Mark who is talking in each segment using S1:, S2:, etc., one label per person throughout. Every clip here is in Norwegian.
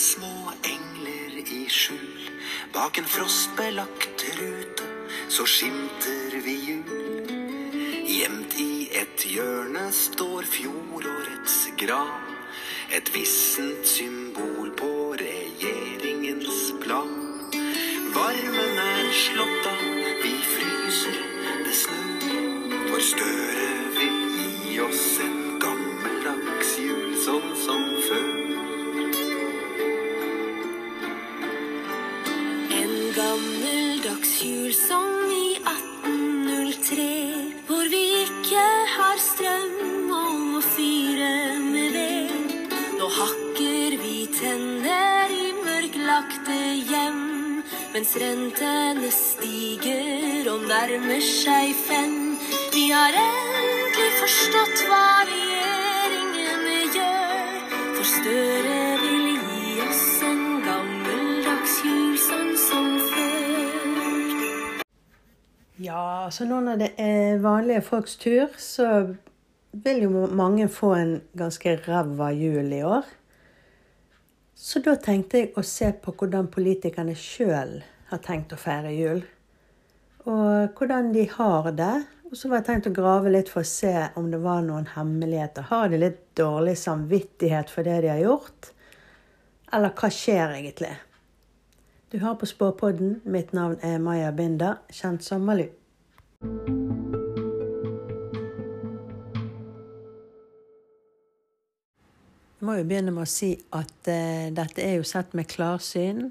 S1: små engler i skjul. Bak en frostbelagt rute så skimter vi jul. Gjemt i et hjørne står fjorårets grav. Et vissent symbol på regjeringens plan. Varmen er slått av, vi fryser, det snør.
S2: Stiger og nærmer seg fem. Vi har endelig forstått hva regjeringene gjør, for Støre vil gi oss en gammeldags jul sånn som før.
S3: Ja, så nå når det er vanlige folks tur, så vil jo mange få en ganske ræva jul i år. Så da tenkte jeg å se på hvordan politikerne sjøl har tenkt å feire jul. Og hvordan de har det. Og så var jeg tenkt å grave litt for å se om det var noen hemmeligheter. Har de litt dårlig samvittighet for det de har gjort? Eller hva skjer egentlig? Du hører på Spåpodden. Mitt navn er Maja Binder, kjent som Malu. Jeg må jo begynne med å si at uh, dette er jo sett med klarsyn.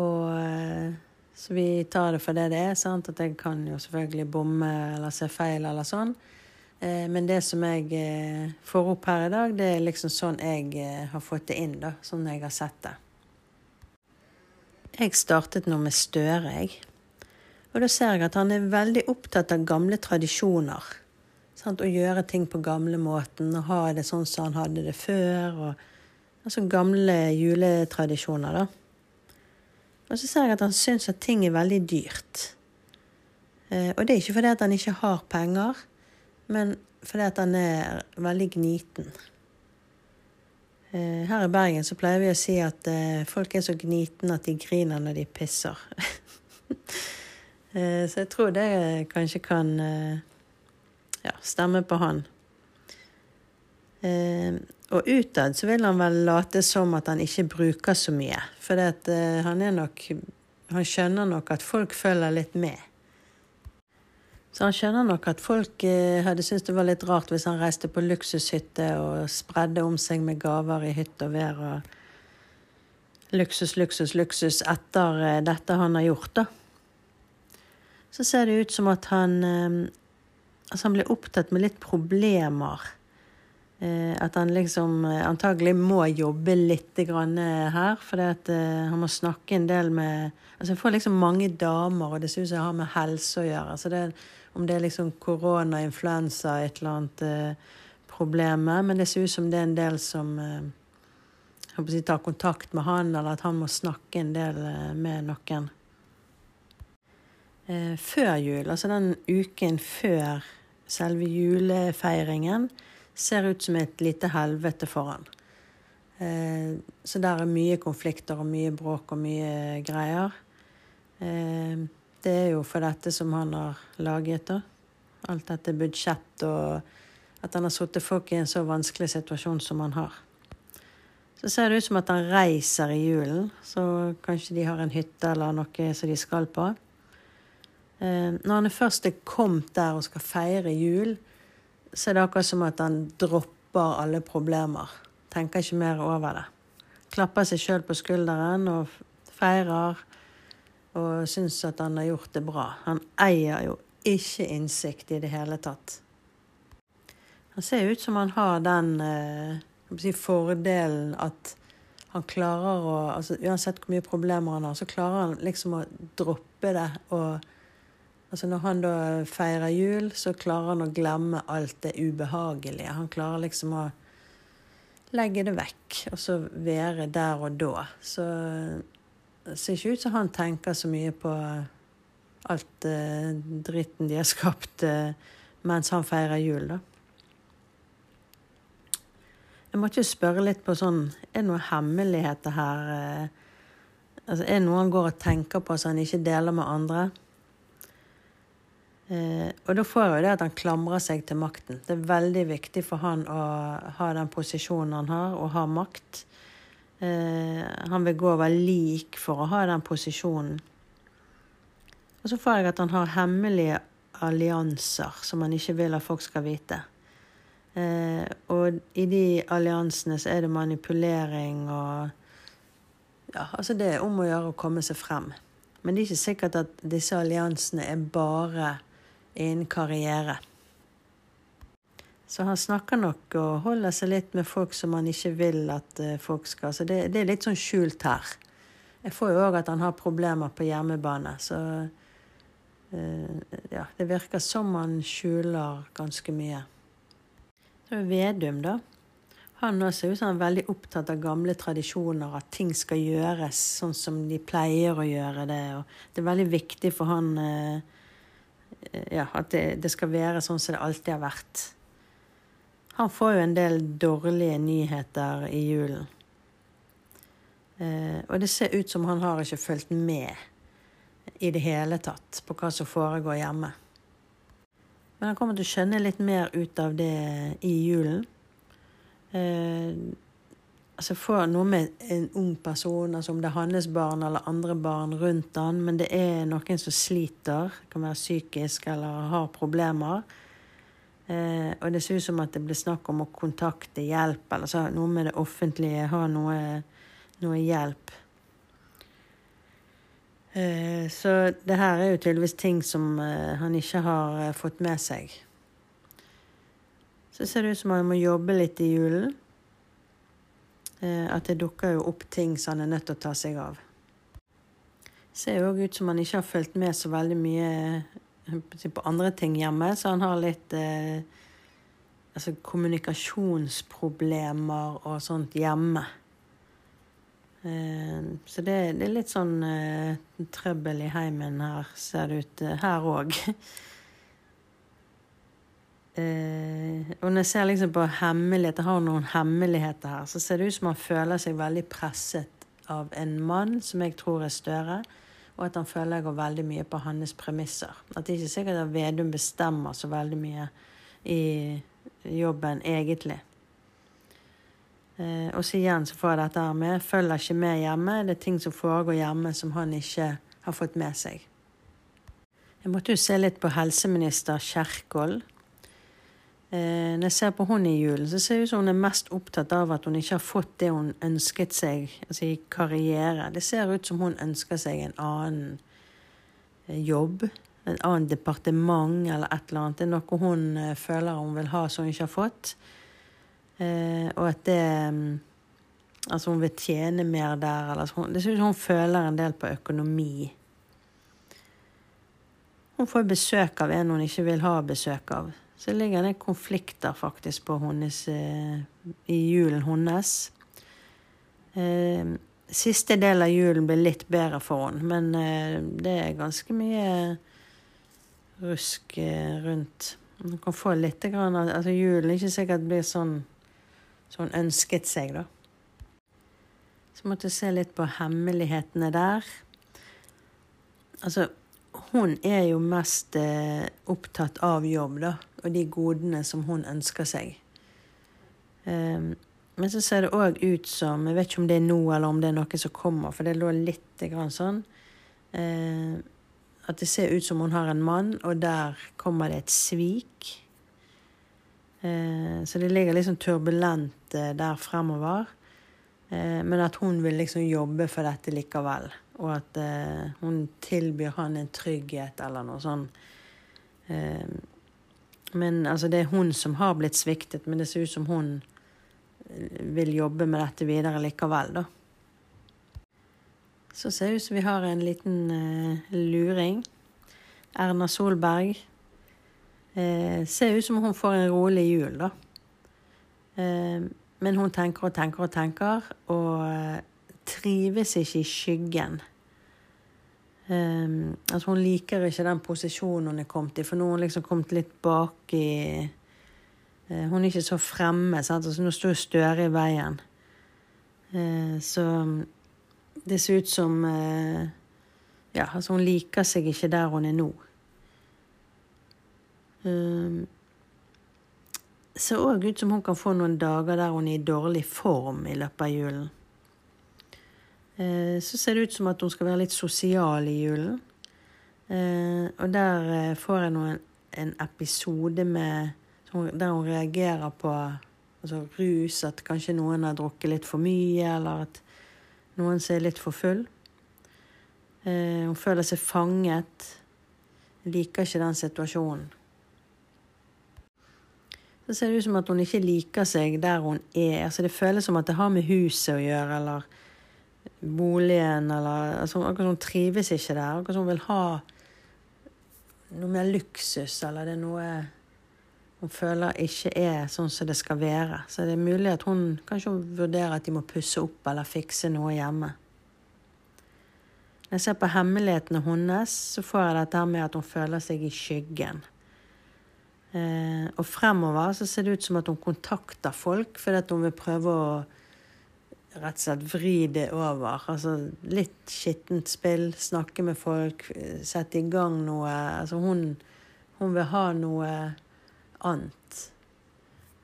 S3: Og eh, så vi tar det for det det er. sant? At jeg kan jo selvfølgelig bomme eller se feil eller sånn. Eh, men det som jeg eh, får opp her i dag, det er liksom sånn jeg eh, har fått det inn. da, Sånn jeg har sett det. Jeg startet nå med Støre, jeg. Og da ser jeg at han er veldig opptatt av gamle tradisjoner. Sant? Å gjøre ting på gamlemåten og ha det sånn som han hadde det før. Og altså gamle juletradisjoner, da. Og så ser jeg at han syns at ting er veldig dyrt. Eh, og det er ikke fordi at han ikke har penger, men fordi at han er veldig gniten. Eh, her i Bergen så pleier vi å si at eh, folk er så gnitne at de griner når de pisser. Så jeg tror det kanskje kan ja, stemme på han. Og utad så vil han vel late som at han ikke bruker så mye. For eh, han er nok Han skjønner nok at folk følger litt med. Så han skjønner nok at folk uh, hadde syntes det var litt rart hvis han reiste på luksushytte og spredde om seg med gaver i hytt og vær og luksus, luksus, luksus etter uh, dette han har gjort, da. Så ser det ut som at han Altså, han blir opptatt med litt problemer. Eh, at han liksom eh, antagelig må jobbe litt eh, her, for han må snakke en del med Altså, jeg får liksom mange damer, og det ser ut som jeg har med helse å gjøre. Så det, om det er liksom korona, influensa, et eller annet eh, problem men det ser ut som det er en del som eh, jeg si, tar kontakt med han, eller at han må snakke en del eh, med noen. Eh, før jul, altså den uken før selve julefeiringen, ser ut som et lite helvete for han. Eh, så der er mye konflikter og mye bråk og mye greier. Eh, det er jo for dette som han har laget, da. Alt dette budsjett og at han har satt folk i en så vanskelig situasjon som han har. Så ser det ut som at han reiser i julen, så kanskje de har en hytte eller noe som de skal på. Eh, når han først er kommet der og skal feire jul, så er det akkurat som at han dropper alle problemer. Tenker ikke mer over det. Klapper seg sjøl på skulderen og feirer og syns at han har gjort det bra. Han eier jo ikke innsikt i det hele tatt. Han ser ut som han har den eh, si, fordelen at han klarer å altså Uansett hvor mye problemer han har, så klarer han liksom å droppe det. og Altså Når han da feirer jul, så klarer han å glemme alt det ubehagelige. Han klarer liksom å legge det vekk, og så være der og da. Så det ser ikke ut som han tenker så mye på alt eh, dritten de har skapt eh, mens han feirer jul, da. Jeg måtte jo spørre litt på sånn Er det noen hemmeligheter her? eh, Altså, er det noe han går og tenker på som han ikke deler med andre? Eh, og da får jeg jo det at han klamrer seg til makten. Det er veldig viktig for han å ha den posisjonen han har, og ha makt. Eh, han vil gå over lik for å ha den posisjonen. Og så får jeg at han har hemmelige allianser som han ikke vil at folk skal vite. Eh, og i de alliansene så er det manipulering og ja, altså det er om å gjøre å komme seg frem. Men det er ikke sikkert at disse alliansene er bare innen karriere. Så han snakker nok og holder seg litt med folk som han ikke vil at eh, folk skal Så det, det er litt sånn skjult her. Jeg får jo òg at han har problemer på hjemmebane, så uh, ja, det virker som han skjuler ganske mye. Så er Vedum, da. Han også ser ut som han er veldig opptatt av gamle tradisjoner, at ting skal gjøres sånn som de pleier å gjøre det. Og det er veldig viktig for han eh, ja, at det, det, skal være sånn som det alltid har vært. Han får jo en del dårlige nyheter i julen. Eh, og det ser ut som han har ikke fulgt med i det hele tatt på hva som foregår hjemme. Men han kommer til å skjønne litt mer ut av det i julen. Eh, altså får noe med en ung person, altså om det er hans barn eller andre barn rundt han, men det er noen som sliter, kan være psykisk eller har problemer. Eh, og det ser ut som at det blir snakk om å kontakte hjelp, eller så, noe med det offentlige, ha noe, noe hjelp. Eh, så det her er jo tydeligvis ting som eh, han ikke har eh, fått med seg. Så ser det ut som han må jobbe litt i julen. Eh, at det dukker jo opp ting som han er nødt til å ta seg av. Ser jo òg ut som han ikke har fulgt med så veldig mye eh, på andre ting hjemme, så han har litt eh, altså kommunikasjonsproblemer og sånt hjemme. Eh, så det, det, er litt sånn eh, trøbbel i heimen her, ser det ut eh, her òg. Eh, og når jeg ser liksom på hemmeligheter, har noen hemmeligheter her, så ser det ut som han føler seg veldig presset av en mann som jeg tror er større, og at han føler jeg går veldig mye på hans premisser. At det ikke er sikkert at Vedum bestemmer så veldig mye i jobben egentlig. Eh, og så igjen så får jeg dette her med følger ikke med hjemme. Det er ting som foregår hjemme som han ikke har fått med seg. Jeg måtte jo se litt på helseminister Kjerkol. Eh, når jeg ser på henne i julen, så ser det ut som hun er mest opptatt av at hun ikke har fått det hun ønsket seg altså i karriere. Det ser ut som hun ønsker seg en annen eh, jobb, en annen departement eller et eller annet. Det er noe hun eh, føler hun vil ha som hun ikke har fått. og at det mm, Altså hun vil tjene mer der. Eller, det ser ut som hun føler en del på økonomi. Hun får besøk av en hun ikke vil ha besøk av. Så ligger det konflikter faktisk på hennes eh, i julen hennes. Eh, siste del av julen blir litt bedre for henne, men eh, det er ganske mye rusk rundt. Hun kan få litt grann, altså Julen ikke sikkert blir sånn som hun ønsket seg, da. Så måtte jeg se litt på hemmelighetene der. Altså, hun er jo mest eh, opptatt av jobb, da og de godene som hun ønsker seg. Um, men så ser det òg ut som Jeg vet ikke om det er nå, eller om det er noe som kommer, for det lå litt grann sånn uh, At det ser ut som hun har en mann, og der kommer det et svik. Uh, så det ligger liksom turbulent uh, der fremover. men at hun vil liksom jobbe for dette likevel. Og at hun tilbyr han en trygghet eller noe sånn. Men altså, det er hun som har blitt sviktet, men det ser ut som hun eh, vil jobbe med dette videre likevel, da. Så ser det ut som vi har en liten eh, luring. Erna Solberg. Eh, ser ut som hun får en rolig jul, da. Eh, men hun tenker og tenker og tenker, og trives ikke i skyggen. Um, altså hun liker ikke den posisjonen hun er kommet i, for nå har hun liksom kommet litt bak i uh, hun er ikke så fremme. Sant? Altså, nå står Støre i veien. Uh, så det ser ut som uh, Ja, altså hun liker seg ikke der hun er nå. Um, ser òg ut som hun kan få noen dager der hun er i dårlig form i løpet av julen. Eh, så ser det ut som at hun skal være litt sosial i julen. Eh, og der eh, får jeg nå en episode med, der hun reagerer på altså rus, at kanskje noen har drukket litt for mye, eller at noen ser litt for full. Hun føler seg fanget. Liker ikke den situasjonen. Så ser det ut som at hun ikke liker seg der hun er. Altså Det føles som at det har med huset å gjøre, eller boligen, eller altså, Akkurat som hun trives ikke der. Akkurat som hun vil ha noe mer luksus, eller det er noe hun føler ikke er sånn som det skal være. Så det er mulig at hun kanskje hun vurderer at de må pusse opp eller fikse noe hjemme. Når jeg ser på hemmelighetene hennes, så får jeg dette med at hun føler seg i skyggen. Eh, og fremover så ser det ut som at hun kontakter folk fordi at hun vil prøve å rett og slett vri det over. Altså litt skittent spill, snakke med folk, sette i gang noe. Altså hun, hun vil ha noe annet.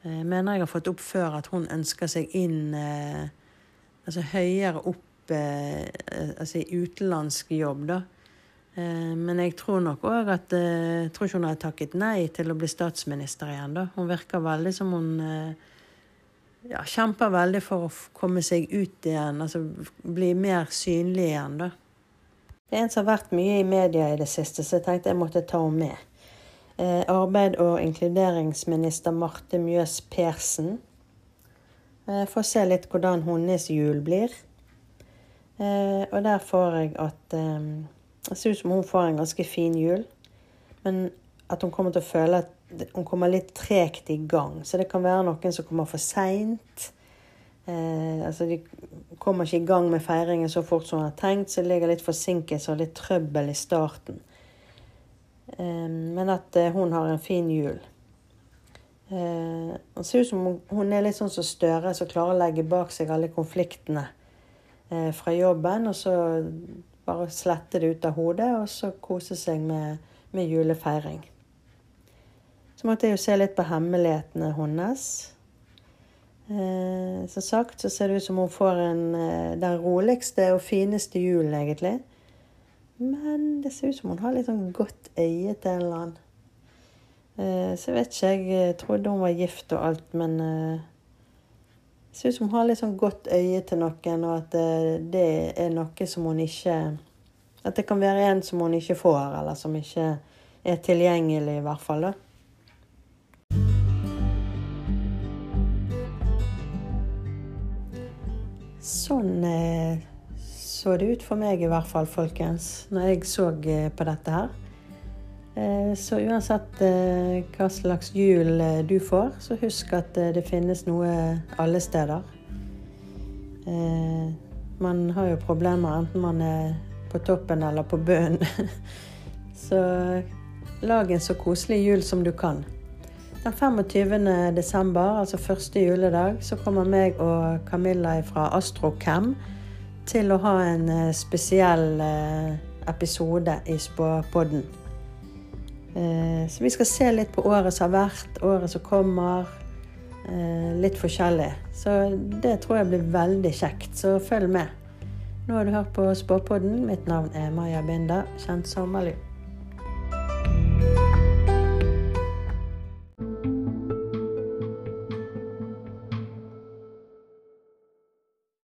S3: Jeg eh, mener jeg har fått opp før at hun ønsker seg inn eh, altså høyere opp eh, altså i utenlandsk jobb, da. Men jeg tror nok òg at Jeg tror ikke hun har takket nei til å bli statsminister igjen, da. Hun virker veldig som hun ja, kjemper veldig for å komme seg ut igjen, altså bli mer synlig igjen, da. Det er en som har vært mye i media i det siste, så jeg tenkte jeg måtte ta henne med. Eh, Arbeid- og inkluderingsminister Marte Mjøs Persen. Eh, for å se litt hvordan hennes jul blir. Eh, og der får jeg at det ser ut som hun får en ganske fin jul, men at hun kommer til å føle at hun kommer litt tregt i gang. Så det kan være noen som kommer for seint. Eh, altså de kommer ikke i gang med feiringen så fort som hun har tenkt, så det ligger litt forsinkelse og litt trøbbel i starten. Eh, men at eh, hun har en fin jul. Eh, det ser ut som hun, hun er litt sånn som Støre, som klarer å legge bak seg alle konfliktene eh, fra jobben. Og så bare slette det ut av hodet og så kose seg med, med julefeiring. Så måtte jeg jo se litt på hemmelighetene hennes. Eh, som sagt så ser det ut som hun får en, eh, den roligste og fineste julen, egentlig. Men det ser ut som hun har litt sånn godt øye til en eller annen. Eh, så vet ikke, jeg trodde hun var gift og alt, men eh, det ser ut som hun har litt sånn godt øye til noen, og at eh, det er noe som hun ikke At det kan være en som hun ikke får, eller som ikke er tilgjengelig, i hvert fall. da. Sånn eh, så det ut for meg, i hvert fall, folkens, når jeg så eh, på dette her. Eh, så uansett hva slags jul du får, så husk at det finnes noe alle steder. Man har jo problemer enten man er på toppen eller på bunnen. Så lag en så koselig jul som du kan. Den 25. desember, altså første juledag, så kommer meg og Camilla fra Astrocam til å ha en spesiell episode i Spåpodden. Eh, så vi skal se litt på året som har vært, året som kommer. Eh, litt forskjellig. Så det tror jeg blir veldig kjekt. Så følg med. Nå har du hørt på Spåpodden. Mitt navn er Maja Binda, kjent som Malu.